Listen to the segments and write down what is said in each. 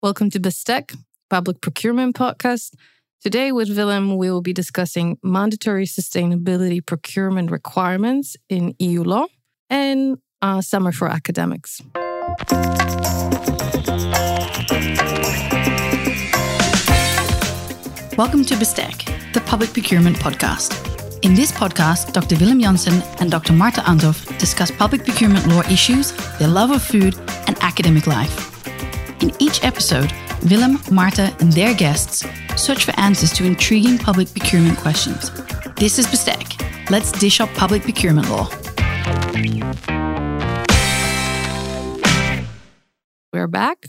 Welcome to Bestek, Public Procurement Podcast. Today, with Willem, we will be discussing mandatory sustainability procurement requirements in EU law and summer for academics. Welcome to Bestek, the Public Procurement Podcast. In this podcast, Dr. Willem Janssen and Dr. Marta Andhov discuss public procurement law issues, their love of food, and academic life. In each episode, Willem, Marta, and their guests search for answers to intriguing public procurement questions. This is Bestek. Let's dish up public procurement law. We're back.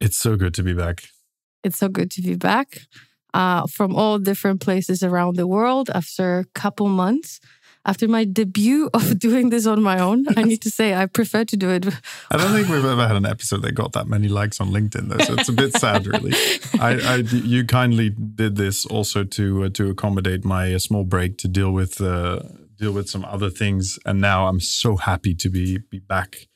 It's so good to be back. It's so good to be back uh, from all different places around the world after a couple months. After my debut of doing this on my own, I need to say I prefer to do it. I don't think we've ever had an episode that got that many likes on LinkedIn, though. So it's a bit sad, really. I, I, you kindly did this also to uh, to accommodate my uh, small break to deal with uh, deal with some other things, and now I'm so happy to be be back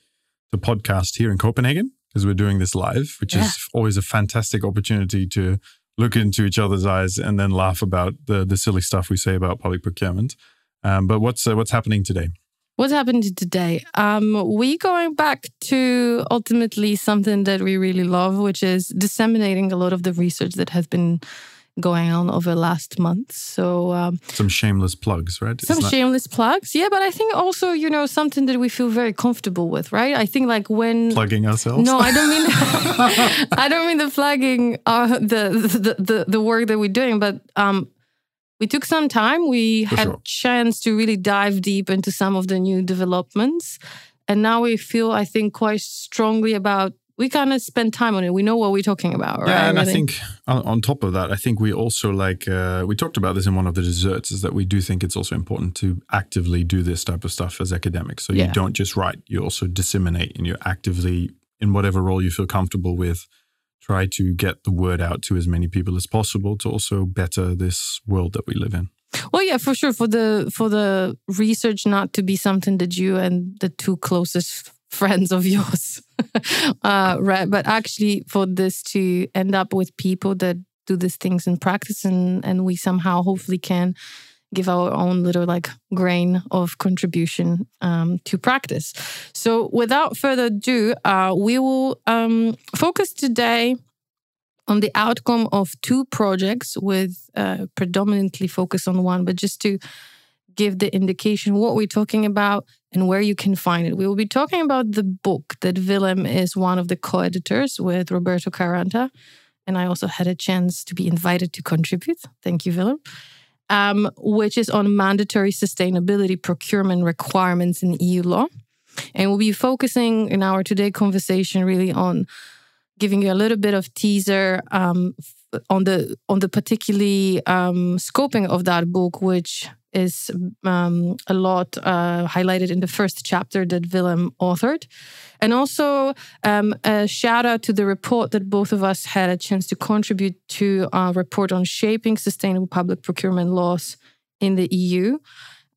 to podcast here in Copenhagen because we're doing this live, which yeah. is always a fantastic opportunity to look into each other's eyes and then laugh about the the silly stuff we say about public procurement. Um, but what's uh, what's happening today? What's happening today? Um, we going back to ultimately something that we really love, which is disseminating a lot of the research that has been going on over the last month. So um, some shameless plugs, right? Some shameless plugs, yeah. But I think also you know something that we feel very comfortable with, right? I think like when plugging ourselves. No, I don't mean I don't mean the flagging uh, the, the the the work that we're doing, but um, we took some time. We For had sure. chance to really dive deep into some of the new developments, and now we feel I think quite strongly about we kind of spend time on it. We know what we're talking about, right? Yeah, and I think on, on top of that, I think we also like uh, we talked about this in one of the desserts is that we do think it's also important to actively do this type of stuff as academics. So yeah. you don't just write; you also disseminate, and you actively, in whatever role you feel comfortable with, try to get the word out to as many people as possible to also better this world that we live in. Well, yeah, for sure. For the for the research not to be something that you and the two closest friends of yours uh, right but actually for this to end up with people that do these things in practice and and we somehow hopefully can give our own little like grain of contribution um, to practice so without further ado uh, we will um, focus today on the outcome of two projects with uh, predominantly focus on one but just to give the indication what we're talking about and where you can find it. We will be talking about the book that Willem is one of the co editors with Roberto Caranta. And I also had a chance to be invited to contribute. Thank you, Willem. Um, which is on mandatory sustainability procurement requirements in EU law. And we'll be focusing in our today conversation really on giving you a little bit of teaser um, on the on the particularly um, scoping of that book, which is um, a lot uh, highlighted in the first chapter that Willem authored. And also um, a shout out to the report that both of us had a chance to contribute to a report on shaping sustainable public procurement laws in the EU.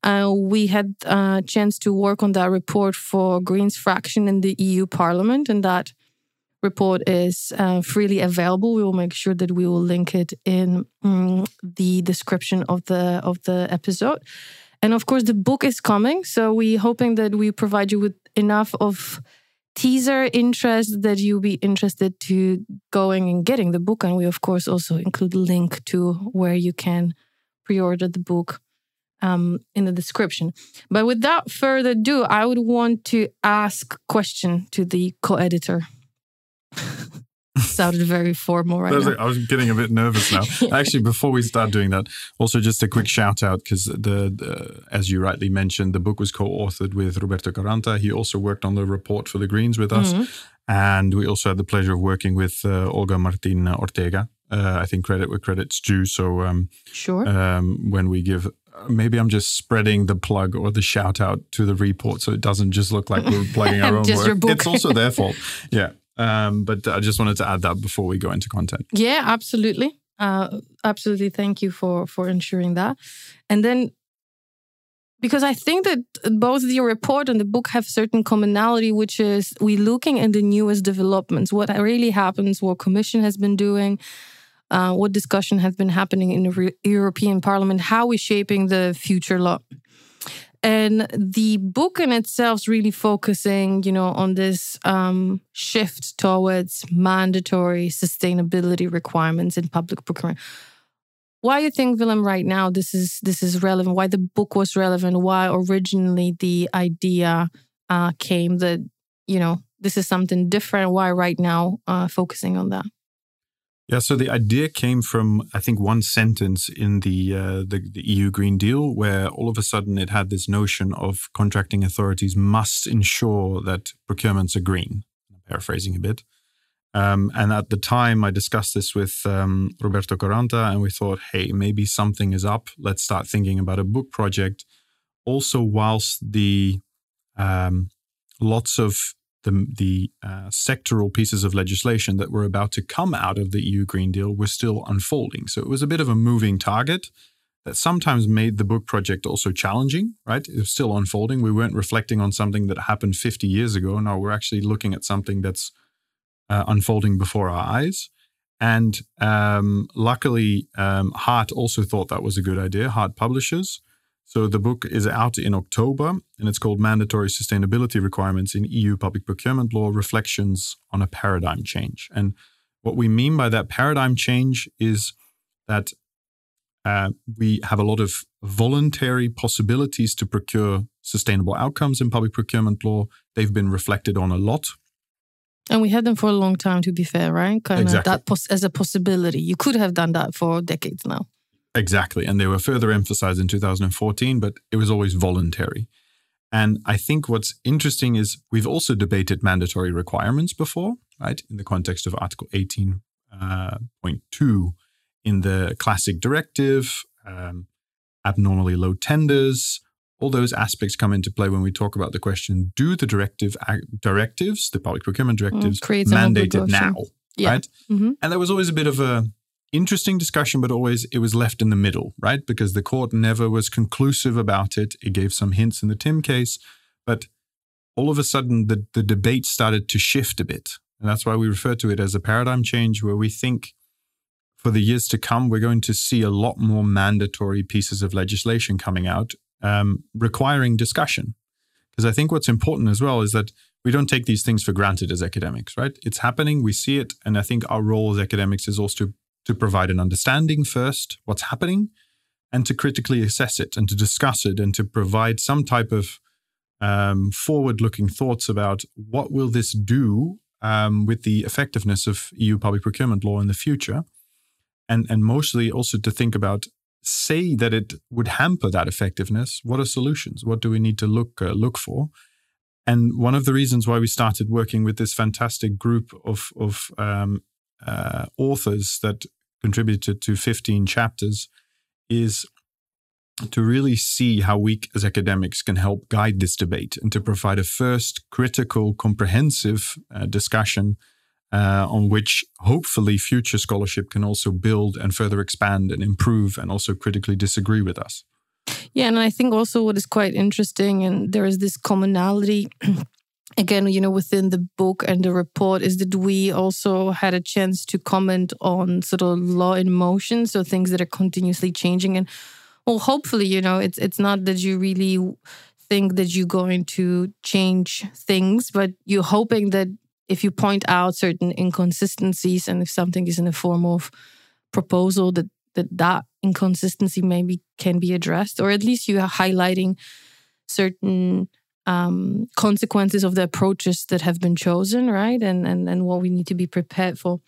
Uh, we had a chance to work on that report for Greens fraction in the EU Parliament, and that report is uh, freely available. We will make sure that we will link it in um, the description of the of the episode. And of course, the book is coming, so we're hoping that we provide you with enough of teaser interest that you'll be interested to going and getting the book. And we of course also include a link to where you can pre-order the book um, in the description. But without further ado, I would want to ask question to the co-editor sounded very formal right now. I was getting a bit nervous now. Actually, before we start doing that, also just a quick shout out because the, the, as you rightly mentioned, the book was co-authored with Roberto Caranta. He also worked on the report for the Greens with us, mm-hmm. and we also had the pleasure of working with uh, Olga Martin Ortega. Uh, I think credit where credit's due. So um, sure, um, when we give maybe I'm just spreading the plug or the shout out to the report so it doesn't just look like we're plugging our own work. It's also their fault. Yeah. Um, but I just wanted to add that before we go into content. Yeah, absolutely. Uh, absolutely. Thank you for for ensuring that. And then because I think that both the report and the book have certain commonality, which is we're looking at the newest developments, what really happens, what Commission has been doing, uh, what discussion has been happening in the Re- European Parliament, how we're shaping the future law. And the book in itself is really focusing, you know, on this um, shift towards mandatory sustainability requirements in public procurement. Why you think Willem right now this is this is relevant? Why the book was relevant? Why originally the idea uh, came that you know this is something different? Why right now uh, focusing on that yeah so the idea came from i think one sentence in the, uh, the the eu green deal where all of a sudden it had this notion of contracting authorities must ensure that procurements are green paraphrasing a bit um, and at the time, I discussed this with um, Roberto Caranta, and we thought, hey, maybe something is up. Let's start thinking about a book project. Also, whilst the um, lots of the, the uh, sectoral pieces of legislation that were about to come out of the EU Green Deal were still unfolding. So it was a bit of a moving target that sometimes made the book project also challenging, right? It was still unfolding. We weren't reflecting on something that happened 50 years ago. Now we're actually looking at something that's uh, unfolding before our eyes. And um, luckily, um, Hart also thought that was a good idea, Hart Publishers. So the book is out in October and it's called Mandatory Sustainability Requirements in EU Public Procurement Law Reflections on a Paradigm Change. And what we mean by that paradigm change is that uh, we have a lot of voluntary possibilities to procure sustainable outcomes in public procurement law. They've been reflected on a lot and we had them for a long time, to be fair, right? Kind exactly. of that pos- as a possibility. You could have done that for decades now. Exactly. And they were further emphasized in 2014, but it was always voluntary. And I think what's interesting is we've also debated mandatory requirements before, right? In the context of Article 18.2 uh, in the classic directive, um, abnormally low tenders, all those aspects come into play when we talk about the question do the directive directives the public procurement directives mm, mandate it now yeah. right mm-hmm. and there was always a bit of a interesting discussion but always it was left in the middle right because the court never was conclusive about it it gave some hints in the TIM case but all of a sudden the, the debate started to shift a bit and that's why we refer to it as a paradigm change where we think for the years to come, we're going to see a lot more mandatory pieces of legislation coming out um, requiring discussion. Because I think what's important as well is that we don't take these things for granted as academics, right? It's happening, we see it. And I think our role as academics is also to, provide an understanding first, what's happening, and to critically assess it and to discuss it and to provide some type of um, forward-looking thoughts about what will this do um, with the effectiveness of EU public procurement law in the future, and and mostly also to think about say that it would hamper that effectiveness, what are solutions? What do we need to look uh, look for? And one of the reasons why we started working with this fantastic group of of um, uh, authors that contributed to 15 chapters is to really see how we as academics can help guide this debate and to provide a first critical, comprehensive uh, discussion uh, on which hopefully future scholarship can also build and further expand and improve and also critically disagree with us. Yeah, and I think also what is quite interesting, and there is this commonality. Again, you know, within the book and the report, is that we also had a chance to comment on sort of law in motion, so things that are continuously changing. And well, hopefully, you know, it's it's not that you really think that you're going to change things, but you're hoping that if you point out certain inconsistencies and if something is in the form of proposal that that that inconsistency maybe can be addressed or at least you are highlighting certain um, consequences of the approaches that have been chosen right and and and what we need to be prepared for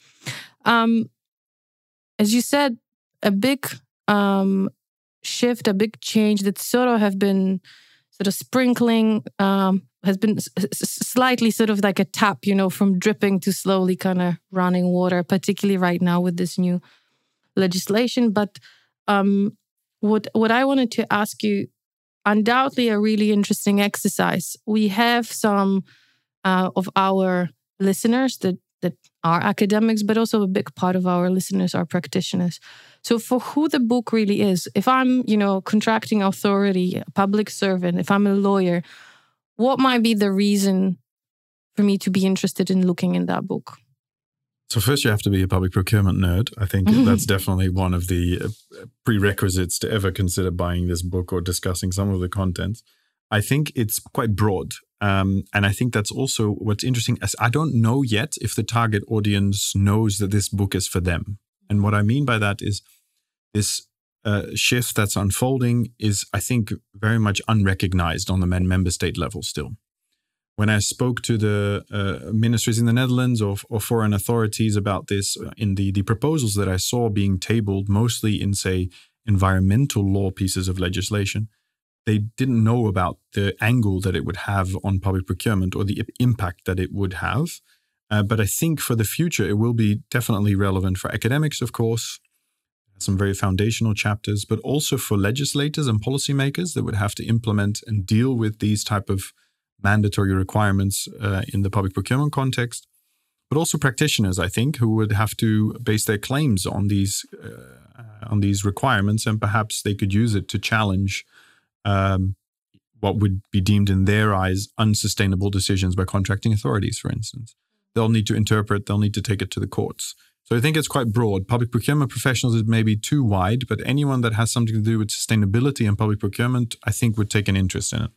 um, as you said a big um, shift a big change that sort of have been sort of sprinkling um, has been slightly sort of like a tap, you know, from dripping to slowly kind of running water, particularly right now with this new legislation. But um, what what I wanted to ask you, undoubtedly a really interesting exercise. We have some uh, of our listeners that that are academics, but also a big part of our listeners are practitioners. So for who the book really is, if I'm, you know, contracting authority, a public servant, if I'm a lawyer, what might be the reason for me to be interested in looking in that book? So first, you have to be a public procurement nerd. I think that's definitely one of the uh, prerequisites to ever consider buying this book or discussing some of the contents. I think it's quite broad, um, and I think that's also what's interesting. As I don't know yet if the target audience knows that this book is for them, and what I mean by that is this uh, shift that's unfolding is, I think, very much unrecognized on the member state level still when I spoke to the uh, ministries in the Netherlands or, or, foreign authorities about this, uh, in the, the proposals that I saw being tabled, mostly in, say, environmental law pieces of legislation, they didn't know about the angle that it would have on public procurement or the impact that it would have. Uh, but I think for the future, it will be definitely relevant for academics, of course, some very foundational chapters, but also for legislators and policymakers that would have to implement and deal with these type of mandatory requirements uh, in the public procurement context, but also practitioners, I think, who would have to base their claims on these uh, on these requirements, and perhaps they could use it to challenge um, what would be deemed in their eyes unsustainable decisions by contracting authorities, for instance. They'll need to interpret. They'll need to take it to the courts. So I think it's quite broad. Public procurement professionals is maybe too wide, but anyone that has something to do with sustainability and public procurement, I think, would take an interest in it.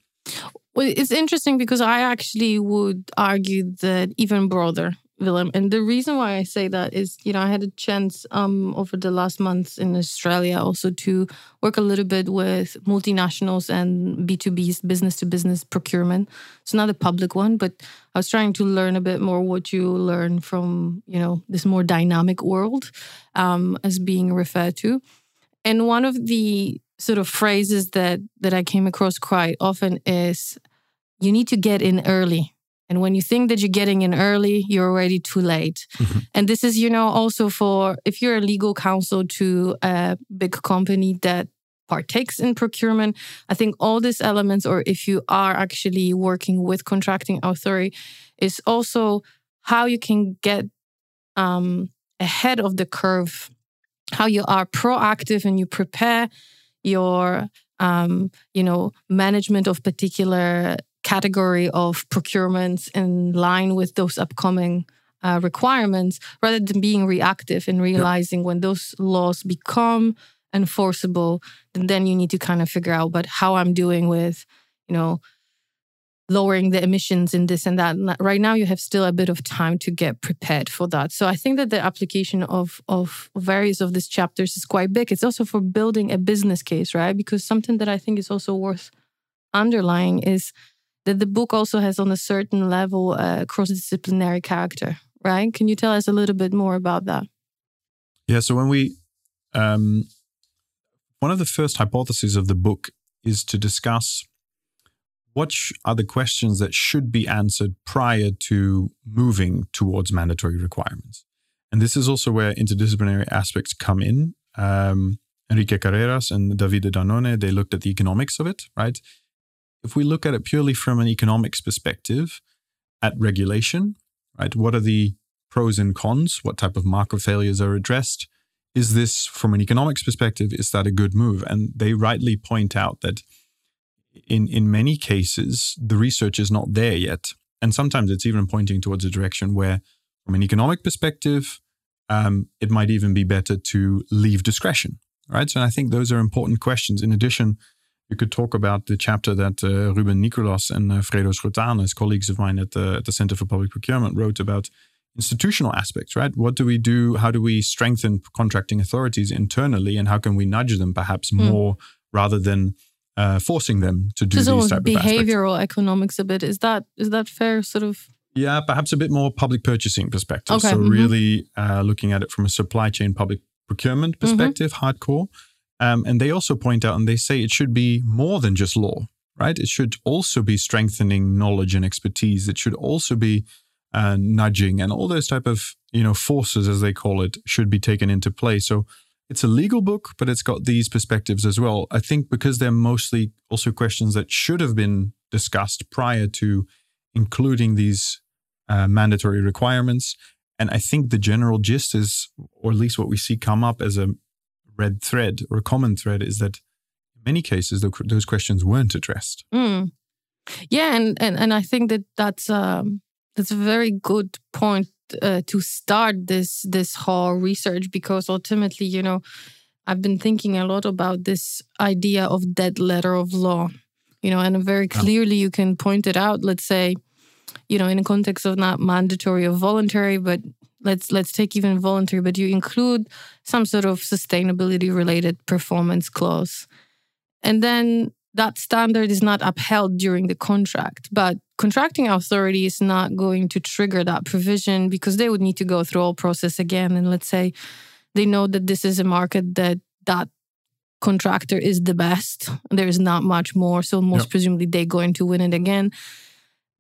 Well, it's interesting because I actually would argue that even broader, Willem. And the reason why I say that is, you know, I had a chance um, over the last months in Australia also to work a little bit with multinationals and B2B, business to business procurement. It's not a public one, but I was trying to learn a bit more what you learn from, you know, this more dynamic world um, as being referred to. And one of the sort of phrases that that I came across quite often is you need to get in early. And when you think that you're getting in early, you're already too late. Mm-hmm. And this is, you know, also for if you're a legal counsel to a big company that partakes in procurement, I think all these elements, or if you are actually working with contracting authority, is also how you can get um, ahead of the curve, how you are proactive and you prepare your um, you know management of particular category of procurements in line with those upcoming uh, requirements rather than being reactive and realizing when those laws become enforceable then then you need to kind of figure out but how i'm doing with you know lowering the emissions in this and that. Right now, you have still a bit of time to get prepared for that. So I think that the application of of various of these chapters is quite big. It's also for building a business case, right? Because something that I think is also worth underlying is that the book also has, on a certain level, a cross-disciplinary character, right? Can you tell us a little bit more about that? Yeah. So when we um, one of the first hypotheses of the book is to discuss what are the questions that should be answered prior to moving towards mandatory requirements? And this is also where interdisciplinary aspects come in. Um, Enrique Carreras and Davide Danone, they looked at the economics of it, right? If we look at it purely from an economics perspective, at regulation, right? What are the pros and cons? What type of market failures are addressed? Is this, from an economics perspective, is that a good move? And they rightly point out that in in many cases the research is not there yet and sometimes it's even pointing towards a direction where from an economic perspective um, it might even be better to leave discretion right so i think those are important questions in addition you could talk about the chapter that uh, Ruben Nicolas and uh, Fredo Schotanus, as colleagues of mine at the, at the Center for Public Procurement, wrote about institutional aspects, right? What do we do? How do we strengthen contracting authorities internally, and how can we nudge them perhaps mm. more rather than uh, forcing them to do Just these type behavioral of economics a bit. Is that is that fair? Sort of. Yeah, perhaps a bit more public purchasing perspective. Okay. So mm-hmm. really uh, looking at it from a supply chain public procurement mm-hmm. perspective, mm-hmm. hardcore. Um, and they also point out and they say it should be more than just law, right? It should also be strengthening knowledge and expertise. It should also be uh, nudging and all those type of you know forces, as they call it, should be taken into play. So it's a legal book, but it's got these perspectives as well. I think because they're mostly also questions that should have been discussed prior to including these uh, mandatory requirements. And I think the general gist is, or at least what we see come up as a red thread or a common thread, is that in many cases those questions weren't addressed. Mm. Yeah, and, and and I think that that's um, that's a very good point uh, to start this this whole research because ultimately, you know, I've been thinking a lot about this idea of dead letter of law, you know, and very clearly you can point it out. Let's say, you know, in a context of not mandatory or voluntary, but let's let's take even voluntary, but you include some sort of sustainability related performance clause, and then that standard is not upheld during the contract, but contracting authority is not going to trigger that provision because they would need to go through all process again. And let's say they know that this is a market that that contractor is the best. There is not much more, so most yep. presumably they're going to win it again.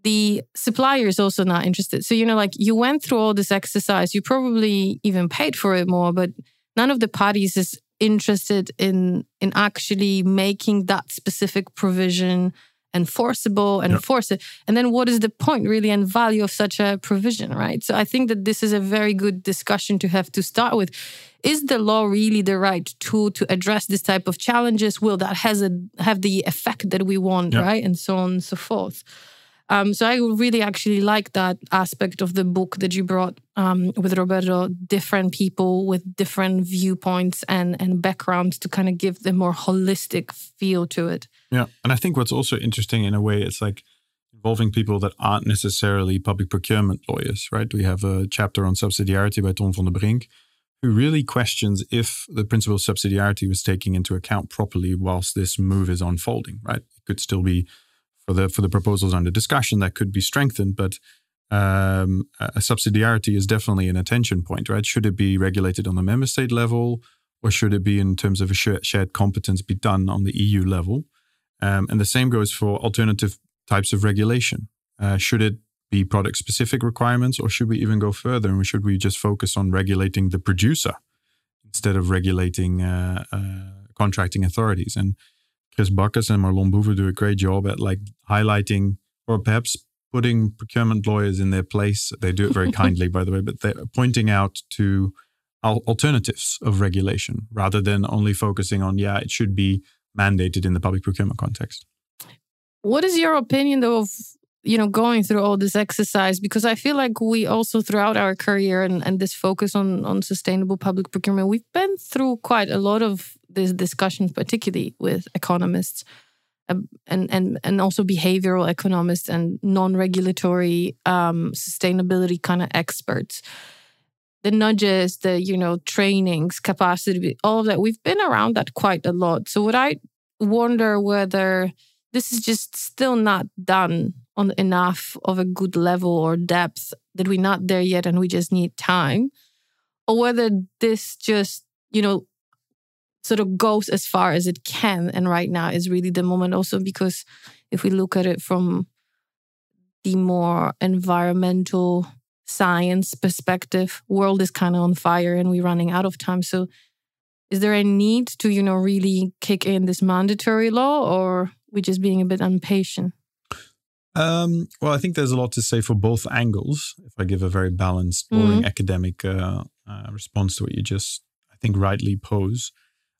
The supplier is also not interested. So you know, like you went through all this exercise, you probably even paid for it more, but none of the parties is interested in in actually making that specific provision enforceable and enforce it. And then what is the point really and value of such a provision right? So i think that this is a very good discussion to have to start with. Is the law really the right tool to address this type of challenges? Will that has a have the effect that we want right? And so on and so forth um, so I really actually like that aspect of the book that you brought um, with Roberto, different people with different viewpoints and, and backgrounds to kind of give the more holistic feel to it. Yeah. And I think what's also interesting in a way, it's like involving people that aren't necessarily public procurement lawyers, right? We have a chapter on subsidiarity by Ton van den Brink, who really questions if the principle of subsidiarity was taking into account properly whilst this move is unfolding, right? It could still be for the for the proposals under discussion that could be strengthened, but um, a subsidiarity is definitely an attention point, right? Should it be regulated on the member state level, or should it be in terms of a shared competence be done on the EU level? Um, and the same goes for alternative types of regulation. Uh, should it be product specific requirements, or should we even go further and should we just focus on regulating the producer instead of regulating uh, uh, contracting authorities? And Chris Backes and Marlon Boeve do a great job at like highlighting or perhaps putting procurement lawyers in their place. They do it very kindly, by the way, but they're pointing out to alternatives of regulation rather than only focusing on, yeah, it should be mandated in the public procurement context. What is your opinion, though, of you know going through all this exercise? Because I feel like we also throughout our career and, and this focus on on sustainable public procurement, we've been through quite a lot of these discussions, particularly with economists um, and, and, and also behavioral economists and non regulatory um, sustainability kind of experts. The nudges, the you know trainings, capacity, all of that. We've been around that quite a lot. So would I wonder whether this is just still not done on enough of a good level or depth that we're not there yet and we just need time, or whether this just you know sort of goes as far as it can. And right now is really the moment also because if we look at it from the more environmental science perspective, world is kind of on fire and we're running out of time. So is there a need to, you know, really kick in this mandatory law or we just being a bit impatient? Um, well, I think there's a lot to say for both angles. If I give a very balanced, boring mm-hmm. academic uh, uh, response to what you just, I think, rightly pose.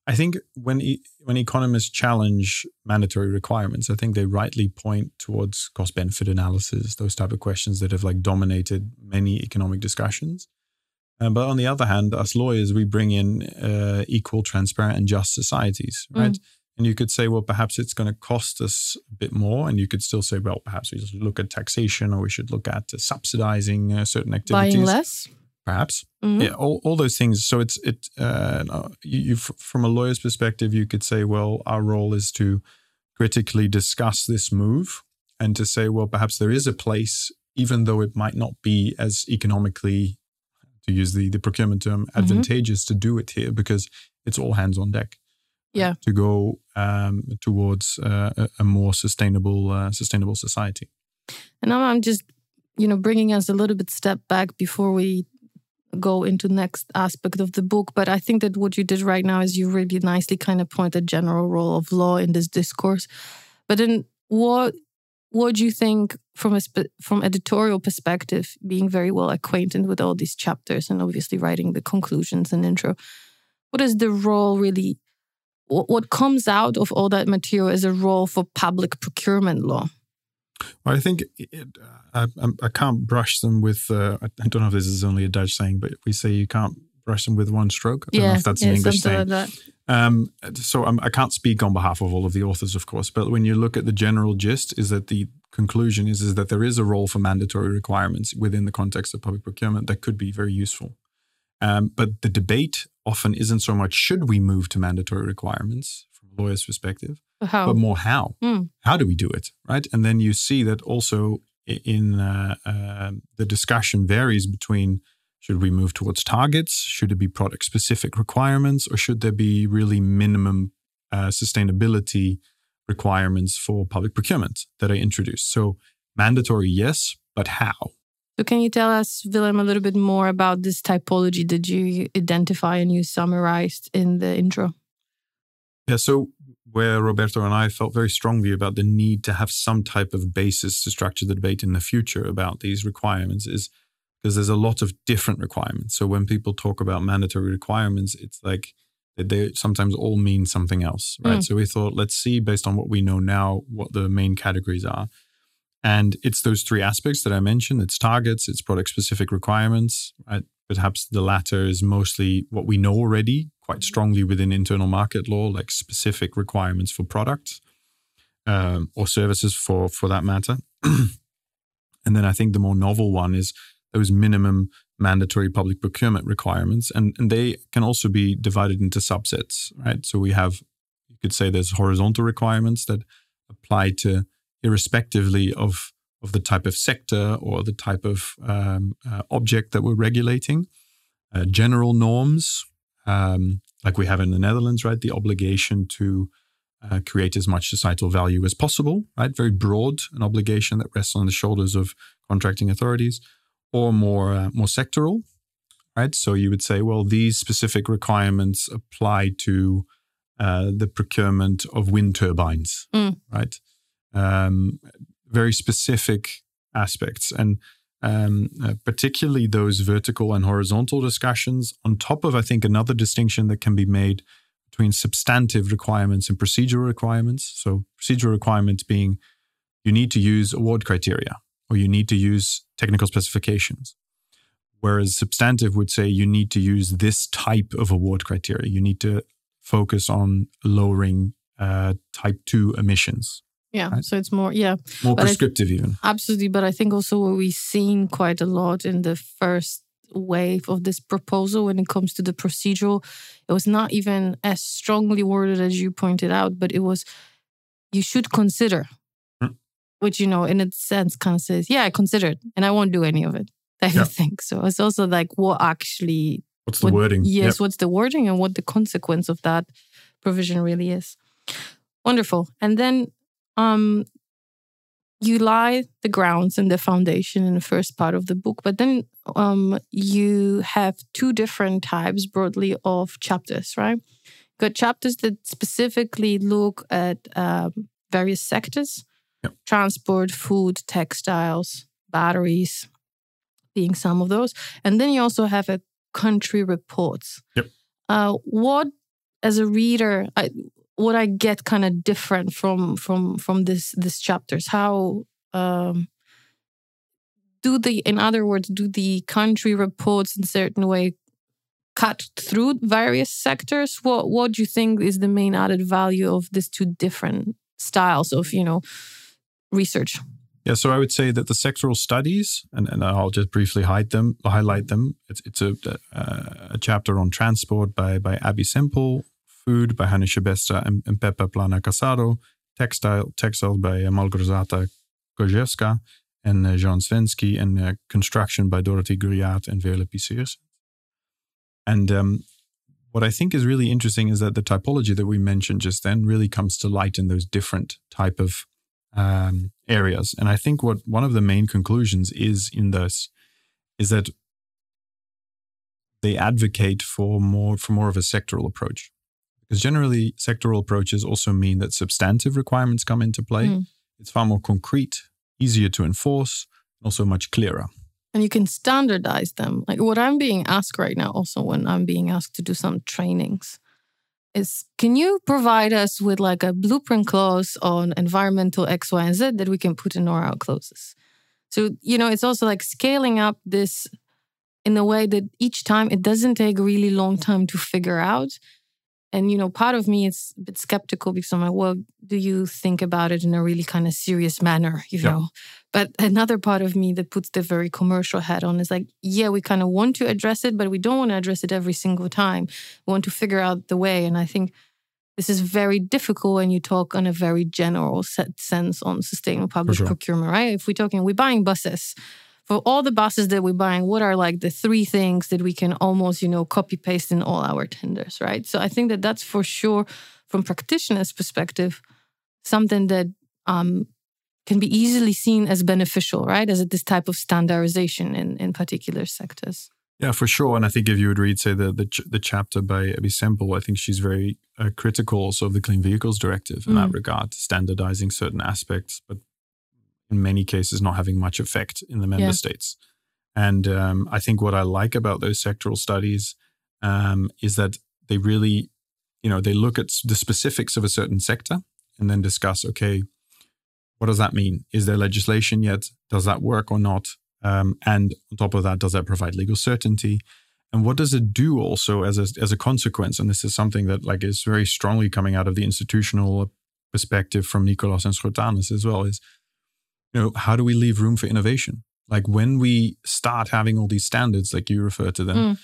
I think when e- when economists challenge mandatory requirements, I think they rightly point towards cost benefit analysis, those type of questions that have like dominated many economic discussions. Uh, but on the other hand, as lawyers, we bring in uh, equal, transparent, and just societies, right? Mm. And you could say, well, perhaps it's going to cost us a bit more. And you could still say, well, perhaps we just look at taxation or we should look at uh, subsidizing uh, certain activities. Buying less? perhaps. Mm-hmm. Yeah, all, all those things. So it's it. Uh, you, you, from a lawyer's perspective, you could say, well, our role is to critically discuss this move and to say, well, perhaps there is a place, even though it might not be as economically, to use the the procurement term, mm-hmm. advantageous mm-hmm. to do it here because it's all hands on deck. Yeah, to go um, towards uh, a, a, more sustainable uh, sustainable society. And now I'm just you know bringing us a little bit step back before we go into next aspect of the book but i think that what you did right now is you really nicely kind of point the general role of law in this discourse but then what what do you think from a from editorial perspective, being very well acquainted with all these chapters and obviously writing the conclusions and intro? What is the role really? What comes out of all that material is a role for public procurement law? Well, I think it, I, I, can't brush them with. Uh, I don't know if this is only a Dutch saying, but we say you can't brush them with one stroke. I don't yeah, know if that's yeah, an English saying. Like um, so I'm, I can not speak on behalf of all of the authors, of course, but when you look at the general gist, is that the conclusion is, is that there is a role for mandatory requirements within the context of public procurement that could be very useful. Um, but the debate often isn't so much should we move to mandatory requirements from a lawyer's perspective, how? but more how. Mm. How do we do it, right? And then you see that also in uh, uh, the discussion varies between should we move towards targets? Should it be product specific requirements? Or should there be really minimum uh, sustainability requirements for public procurement that are introduced? So, mandatory, yes, but how? So, can you tell us, Willem, a little bit more about this typology that you identify and you summarized in the intro? Yeah, so where Roberto and I felt very strongly about the need to have some type of basis to structure the debate in the future about these requirements is because there's a lot of different requirements. So when people talk about mandatory requirements, it's like they sometimes all mean something else, right? Mm. So we thought, let's see, based on what we know now, what the main categories are. And it's those three aspects that I mentioned it's targets, it's product specific requirements. Right? Perhaps the latter is mostly what we know already quite strongly within internal market law, like specific requirements for products um, or services for, for that matter. and then I think the more novel one is those minimum mandatory public procurement requirements. And, and they can also be divided into subsets, right? So we have, you could say there's horizontal requirements that apply to irrespectively of, of the type of sector or the type of um, uh, object that we're regulating. Uh, general norms, um, like we have in the Netherlands, right? The obligation to uh, create as much societal value as possible, right? Very broad, an obligation that rests on the shoulders of contracting authorities or more uh, more sectoral, right? So you would say, well, these specific requirements apply to uh, the procurement of wind turbines, mm. right? Um, very specific aspects, and um, uh, particularly those vertical and horizontal discussions. On top of, I think, another distinction that can be made between substantive requirements and procedural requirements. So, procedural requirements being you need to use award criteria, or you need to use technical specifications. Whereas substantive would say you need to use this type of award criteria. You need to focus on lowering uh, type two emissions. Yeah, right? so it's more yeah more but prescriptive th- even. Absolutely, but I think also what we've seen quite a lot in the first wave of this proposal when it comes to the procedural, it was not even as strongly worded as you pointed out, but it was you should consider hmm. which you know in a sense kind of says yeah i considered and i won't do any of it type yeah. of thing so it's also like what actually what's the what, wording yes yep. what's the wording and what the consequence of that provision really is wonderful and then um you lie the grounds and the foundation in the first part of the book but then um you have two different types broadly of chapters right got chapters that specifically look at um, various sectors Yep. Transport, food, textiles, batteries being some of those. And then you also have a country reports. Yep. Uh, what as a reader, I, what I get kind of different from from from this this chapters, how um, do the in other words, do the country reports in certain way cut through various sectors? What what do you think is the main added value of these two different styles of, you know, research? Yeah, so I would say that the sectoral studies, and, and I'll just briefly hide them, highlight them. It's, it's a, a, a chapter on transport by, by Abby Semple, food by Hanna Schebesta and, and Pepa Plana Casado, textile textiles by Malgorzata Gojewska and uh, Jean Svensky, and uh, construction by Dorothy Gruyaert and Veerle Pisiers. And um, what I think is really interesting is that the typology that we mentioned just then really comes to light in those different type of um, areas. And I think what one of the main conclusions is in this is that they advocate for more for more of a sectoral approach. Because generally sectoral approaches also mean that substantive requirements come into play. Mm. it's far more concrete, easier to enforce, also much clearer. And you can standardize them. Like what I'm being asked right now, also when I'm being asked to do some trainings, is can you provide us with like a blueprint clause on environmental X, Y, and Z that we can put in our out clauses? So, you know, it's also like scaling up this in a way that each time it doesn't take a really long time to figure out. And, you know, part of me is a bit skeptical because I'm like, well, do you think about it in a really kind of serious manner, you yeah. know? But another part of me that puts the very commercial hat on is like, yeah, we kind of want to address it, but we don't want to address it every single time. We want to figure out the way. And I think this is very difficult when you talk on a very general set sense on sustainable public sure. procurement, right? If we're talking, we're buying buses for all the buses that we're buying, what are like the three things that we can almost, you know, copy paste in all our tenders, right? So I think that that's for sure, from practitioners' perspective, something that um, can be easily seen as beneficial, right? As this type of standardization in in particular sectors. Yeah, for sure. And I think if you would read, say, the the, ch- the chapter by Abby Semple, I think she's very uh, critical also of the Clean Vehicles Directive in mm. that regard, standardizing certain aspects, but in many cases not having much effect in the member yeah. states. And um, I think what I like about those sectoral studies um, is that they really, you know, they look at the specifics of a certain sector and then discuss, okay, what does that mean? Is there legislation yet? Does that work or not? Um, and on top of that, does that provide legal certainty? And what does it do also as a, as a consequence? And this is something that like is very strongly coming out of the institutional perspective from Nicolas and Schotanus as well. Is you know, how do we leave room for innovation? Like when we start having all these standards, like you refer to them, mm.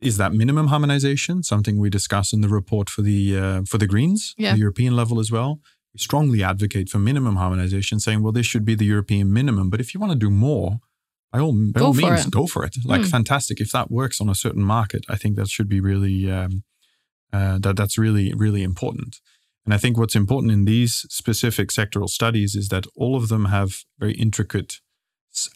is that minimum harmonization something we discuss in the report for the uh, for the Greens, yeah. the European level as well? We strongly advocate for minimum harmonization, saying, well, this should be the European minimum. But if you want to do more, by all, by all means, it. go for it. Like, mm. fantastic. If that works on a certain market, I think that should be really, um, uh, that that's really, really important. And I think what's important in these specific sectoral studies is that all of them have very intricate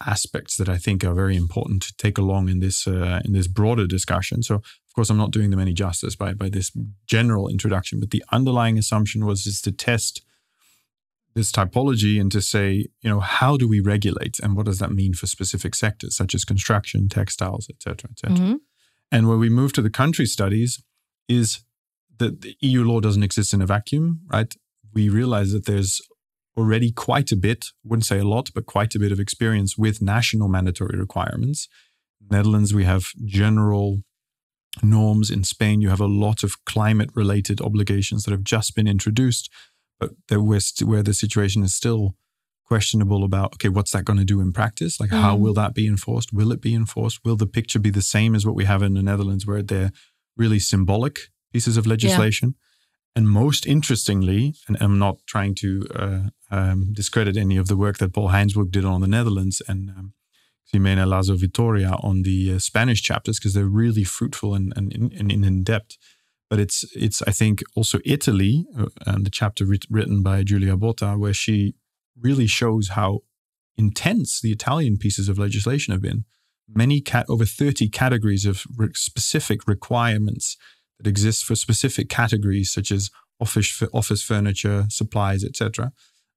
aspects that I think are very important to take along in this uh, in this broader discussion. So, of course, I'm not doing them any justice by by this general introduction, but the underlying assumption was is to test this typology and to say, you know, how do we regulate and what does that mean for specific sectors such as construction, textiles, etc., etc. Mm-hmm. And when we move to the country studies, is the EU law doesn't exist in a vacuum, right? We realize that there's already quite a bit, wouldn't say a lot, but quite a bit of experience with national mandatory requirements. Netherlands, we have general norms. In Spain, you have a lot of climate related obligations that have just been introduced, but where the situation is still questionable about okay, what's that going to do in practice? Like, mm. how will that be enforced? Will it be enforced? Will the picture be the same as what we have in the Netherlands, where they're really symbolic pieces of legislation. Yeah. And most interestingly, and I'm not trying to uh, um, discredit any of the work that Paul Heijnsbroek did on the Netherlands and um, Ximena Lazo Vitoria on the uh, Spanish chapters because they're really fruitful and, and, and, in depth. But it's it's I think also Italy uh, and the chapter writ- written by Giulia Botta where she really shows how intense the Italian pieces of legislation have been. Many cat over thirty categories of re- specific requirements that exists for specific categories such as office office furniture, supplies, etc.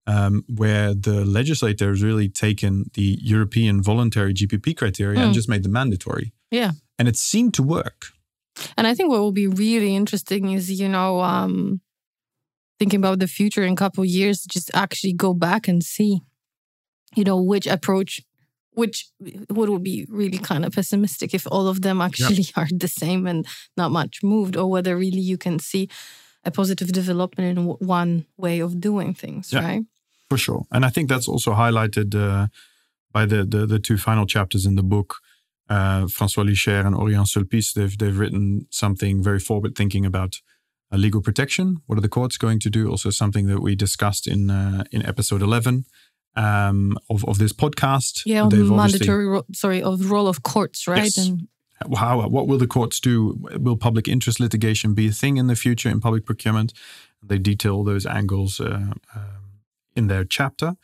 Um, where the legislator has really taken the European voluntary GPP criteria mm. and hmm. just made them mandatory. Yeah, and it seemed to work. And I think what will be really interesting is, you know, um, thinking about the future in a couple years, just actually go back and see, you know, which approach which would be really kind of pessimistic if all of them actually are the same and not much moved, or whether really you can see a positive development in one way of doing things, yeah, right? For sure, and I think that's also highlighted uh, by the, the, the two final chapters in the book. Uh, François Lichère and Oriane Sulpice, they've they've written something very forward thinking about uh, legal protection. What are the courts going to do? Also, something that we discussed in uh, in episode eleven um, of, of this podcast. Yeah, on the mandatory, ro- sorry, of the role of courts, right? Yes. And how what will the courts do? Will public interest litigation be a thing in the future in public procurement? They detail those angles uh, uh, in their chapter,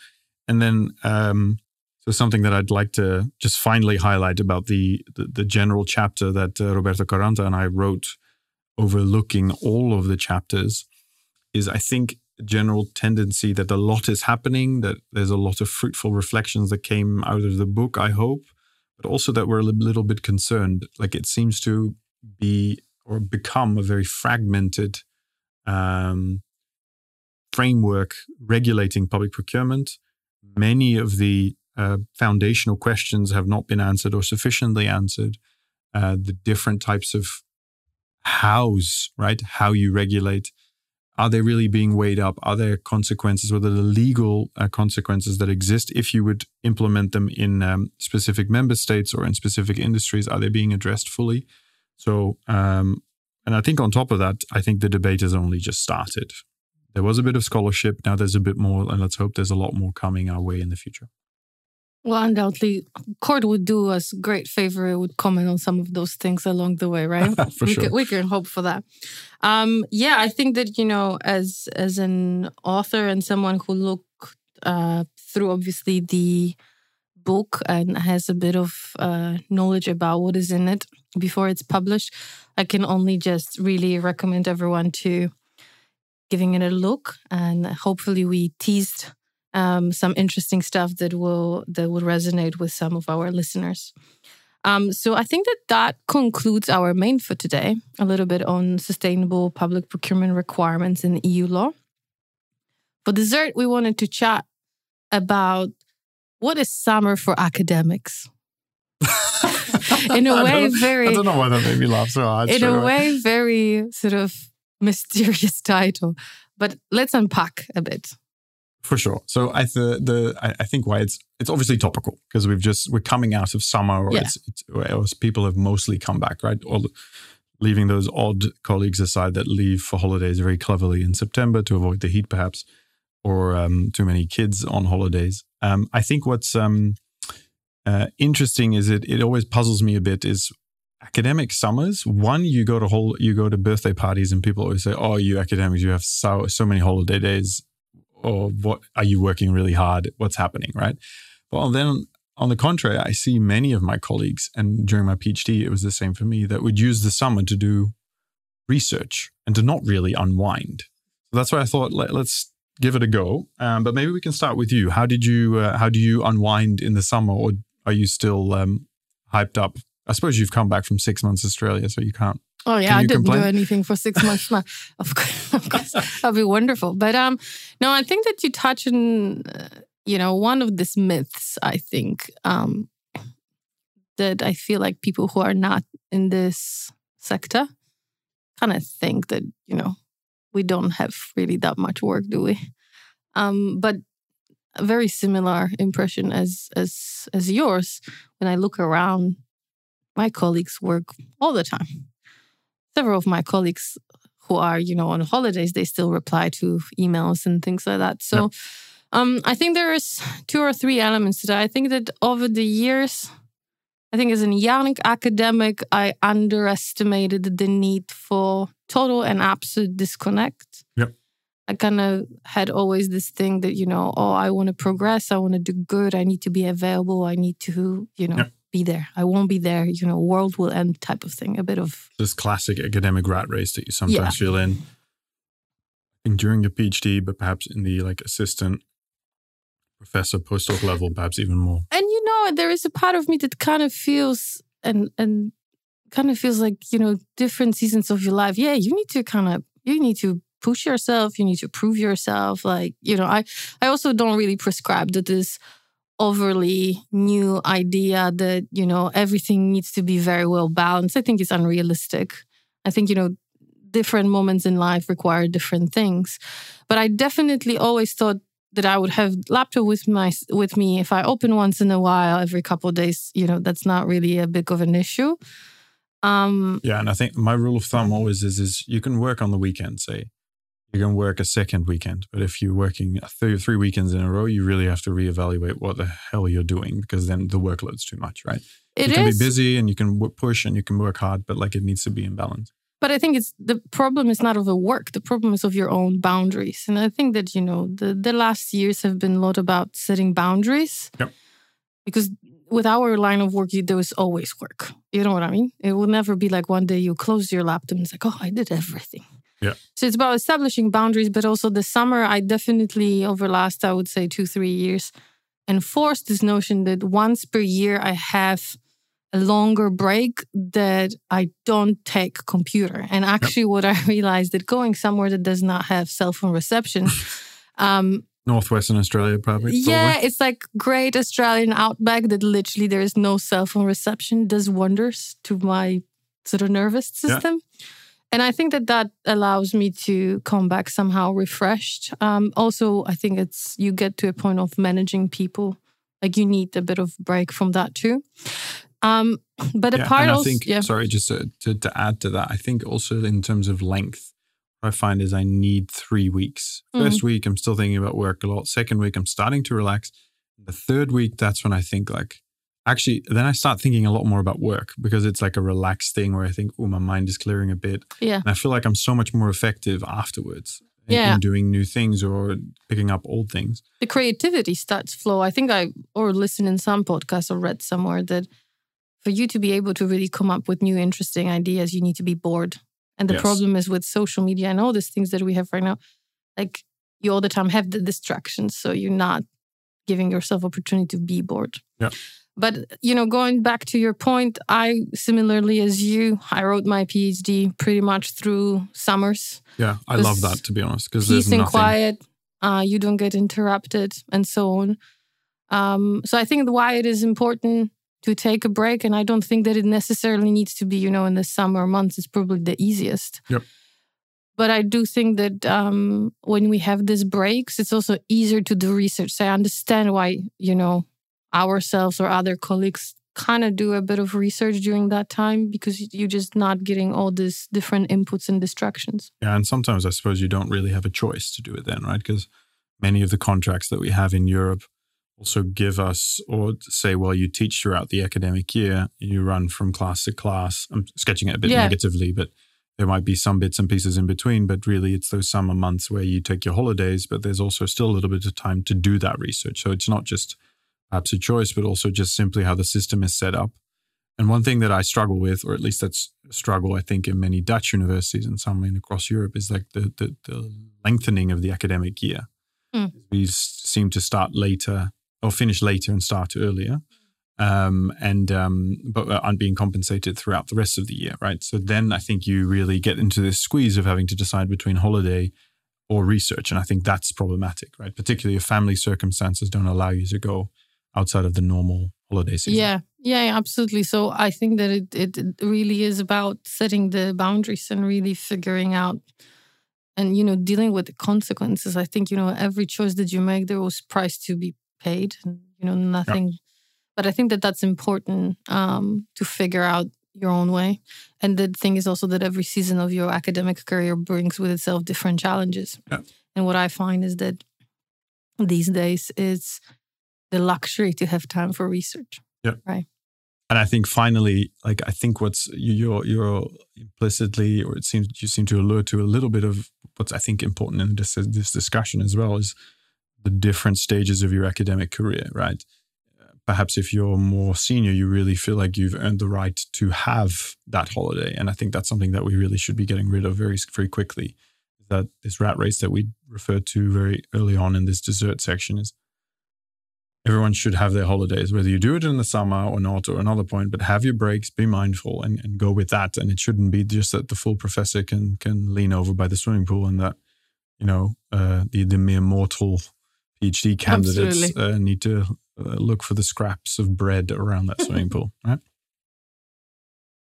and then um, so something that I'd like to just finally highlight about the the, the general chapter that uh, Roberto Caranta and I wrote, overlooking all of the chapters, is I think general tendency that a lot is happening, that there's a lot of fruitful reflections that came out of the book, I hope, but also that we're a little bit concerned. Like it seems to be or become a very fragmented um, framework regulating public procurement. Many of the uh, foundational questions have not been answered or sufficiently answered. Uh, the different types of hows, right? How you regulate. Are they really being weighed up? Are there consequences? What are the legal uh, consequences that exist if you would implement them in um, specific member states or in specific industries? Are they being addressed fully? So, um, and I think on top of that, I think the debate has only just started. There was a bit of scholarship. Now there's a bit more, and let's hope there's a lot more coming our way in the future. Well, undoubtedly, Court would do us great favor. It would comment on some of those things along the way, right? for we sure. Can, we can hope for that. Um, yeah, I think that you know, as as an author and someone who looked uh, through obviously the book and has a bit of uh, knowledge about what is in it before it's published, I can only just really recommend everyone to giving it a look. And hopefully, we teased um, some interesting stuff that will that will resonate with some of our listeners. Um, so I think that that concludes our main for today. A little bit on sustainable public procurement requirements in EU law. For dessert, we wanted to chat about what is summer for academics. in a way, very. I don't know why that made me laugh so hard. In a way, very sort of mysterious title. But let's unpack a bit for sure. So I the the I think why it's it's obviously topical because we've just we're coming out of summer, or Yeah. it's, it's or people have mostly come back, right? All leaving those odd colleagues aside that leave for holidays very cleverly in September to avoid the heat, perhaps, or um, too many kids on holidays. Um, I think what's um, uh, interesting is it it always puzzles me a bit is academic summers. One, you go to whole you go to birthday parties and people always say, "Oh, you academics, you have so so many holiday days." Or what are you working really hard? What's happening, right? Well, then on the contrary, I see many of my colleagues, and during my PhD, it was the same for me, that would use the summer to do research and to not really unwind. So that's why I thought let, us give it a go. Um, but maybe we can start with you. How did you uh, how do you unwind in the summer, or are you still um, hyped up? I suppose you've come back from six months Australia, so you can't Oh yeah, I didn't complain? do anything for six months. Of course, of course, that'd be wonderful. But um, no, I think that you touch on, uh, you know, one of these myths. I think um, that I feel like people who are not in this sector kind of think that you know we don't have really that much work, do we? Um, but a very similar impression as as as yours when I look around. My colleagues work all the time several of my colleagues who are, you know, on holidays, they still reply to emails and things like that. So um, I think there is two or three elements to that. I think that over the years, I think as a young academic, I underestimated the need for total and absolute disconnect. Yep. I kind of had always this thing that, you know, oh, I want to progress, I want to do good, I need to be available, I need to, you know, Yep. Be there. I won't be there, you know, world will end type of thing. A bit of this classic academic rat race that you sometimes feel in. Think during your PhD, but perhaps in the like assistant professor postdoc level, perhaps even more. and you know there is a part of me that kind of feels and and kind of feels like you know different seasons of your life yeah you need to kind of you need to push yourself you need to prove yourself like you know i i also don't really prescribe that this overly new idea that you know everything needs to be very well balanced i think it's unrealistic i think you know different moments in life require different things but i definitely always thought that I would have laptop with my with me if I open once in a while every couple days. You know, that's not really a big of an issue. Um, Yeah, and I think my rule of thumb always is is you can work on the weekend, say. You can work a second weekend, but if you're working three, three weekends in a row, you really have to reevaluate what the hell you're doing because then the workload's too much, right? it you can is, be busy and you can w- push and you can work hard, but like it needs to be in balance. but I think it's the problem is not of the work. The problem is of your own boundaries, and I think that you know the the last years have been a lot about setting boundaries. Yep. Because with our line of work, you, there was always work. You know what I mean? It will never be like one day you close your laptop and it's like, oh, I did everything. Yeah. So it's about establishing boundaries, but also the summer, I definitely, over last, I would say two, three years, enforced this notion that once per year I have a longer break that I don't take computer. And actually, yep. what I realized that going somewhere that does not have cell phone reception, um, Northwestern Australia, probably. Yeah, it's like great Australian outback that literally there is no cell phone reception. Does wonders to my sort of nervous system. Yeah. And I think that that allows me to come back somehow refreshed. Um, also, I think it's you get to a point of managing people, like you need a bit of break from that too. Um, but yeah, a part and also, I think, yeah. sorry, just to, to, to, add to that, I think also in terms of length, what I find is I need three weeks. First mm. week, I'm still thinking about work a lot. Second week, I'm starting to relax. The third week, that's when I think like, actually, then I start thinking a lot more about work because it's like a relaxed thing where I think, oh, my mind is clearing a bit. Yeah. And I feel like I'm so much more effective afterwards. In, yeah. in doing new things or picking up old things. The creativity starts flow. I think I or listen in some podcast or read somewhere that for you to be able to really come up with new interesting ideas, you need to be bored. And the yes. problem is with social media and all these things that we have right now, like you all the time have the distractions. So you're not giving yourself opportunity to be bored. Yeah. But you know, going back to your point, I similarly as you, I wrote my PhD pretty much through summers. Yeah, I love that to be honest, because peace and nothing... quiet. Uh, you don't get interrupted and so on. Um, so I think why it is important to take a break. And I don't think that it necessarily needs to be, you know, in the summer months. It's probably the easiest. Yep. But I do think that um, when we have these breaks, it's also easier to do research. So I understand why, you know, ourselves or other colleagues kind of do a bit of research during that time because you're just not getting all these different inputs and distractions. Yeah. And sometimes I suppose you don't really have a choice to do it then, right? Because many of the contracts that we have in Europe also give us or say, well, you teach throughout the academic year, you run from class to class. I'm sketching it a bit yeah. negatively, but there might be some bits and pieces in between. But really, it's those summer months where you take your holidays, but there's also still a little bit of time to do that research. So it's not just perhaps a choice, but also just simply how the system is set up. And one thing that I struggle with, or at least that's a struggle I think in many Dutch universities and some in across Europe, is like the the, the lengthening of the academic year. Mm. We seem to start later or finish later and start earlier. Um, and um, but aren't being compensated throughout the rest of the year, right? So then I think you really get into this squeeze of having to decide between holiday or research, and I think that's problematic, right? Particularly if family circumstances don't allow you to go outside of the normal holiday season. Yeah, yeah, absolutely. So I think that it it really is about setting the boundaries and really figuring out and you know dealing with the consequences. I think you know every choice that you make there was price to be paid and you know nothing yeah. But i think that that's important um, to figure out your own way. And the thing is also that every season of your academic career brings with itself different challenges. Yeah. and what i find is that these days it's the luxury to have time for research. Yeah. Right. And I think finally, like I think what's you're you're implicitly, or it seems you seem to allude to a little bit of what's I think important in this this discussion as well is the different stages of your academic career, right? Perhaps if you're more senior, you really feel like you've earned the right to have that holiday. And I think that's something that we really should be getting rid of very, very quickly. That this rat race that we referred to very early on in this dessert section is everyone should have their holidays, whether you do it in the summer or not, or another point, but have your breaks, be mindful and, and go with that. And it shouldn't be just that the full professor can can lean over by the swimming pool and that, you know, uh, the, the mere mortal PhD candidates uh, need to uh, look for the scraps of bread around that swimming pool, right?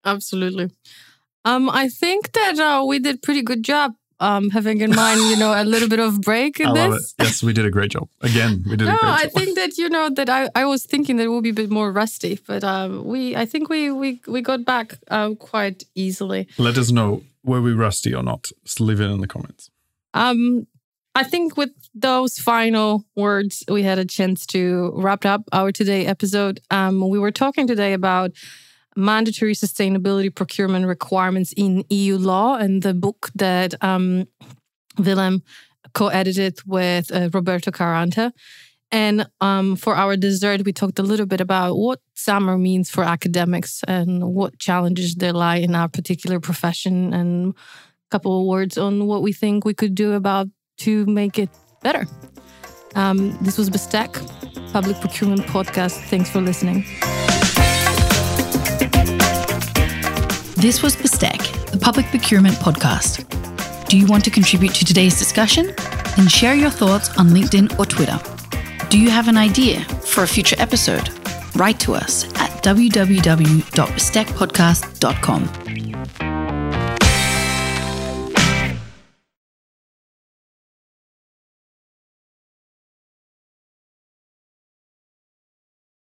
Absolutely. Um, I think that uh, we did pretty good job um, having in mind, you know, a little bit of break in I this. Yes, we did a great job. Again, we did no, a great job. I think that, you know, that I, I was thinking that it would be a bit more rusty, but um, we, I think we, we, we got back um, quite easily. Let us know, were we rusty or not? Just leave it in the comments. Um, I think with those final words, we had a chance to wrap up our today episode. Um, we were talking today about mandatory sustainability procurement requirements in EU law and the book that um, Willem co-edited with uh, Roberto Caranta. And um, for our dessert, we talked a little bit about what summer means for academics and what challenges there lie in our particular profession and a couple of words on what we think we could do about to make it better. Um, this was Bestek, Public Procurement Podcast. Thanks for listening. This was Bestek, the Public Procurement Podcast. Do you want to contribute to today's discussion? Then share your thoughts on LinkedIn or Twitter. Do you have an idea for a future episode? Write to us at www.bestekpodcast.com.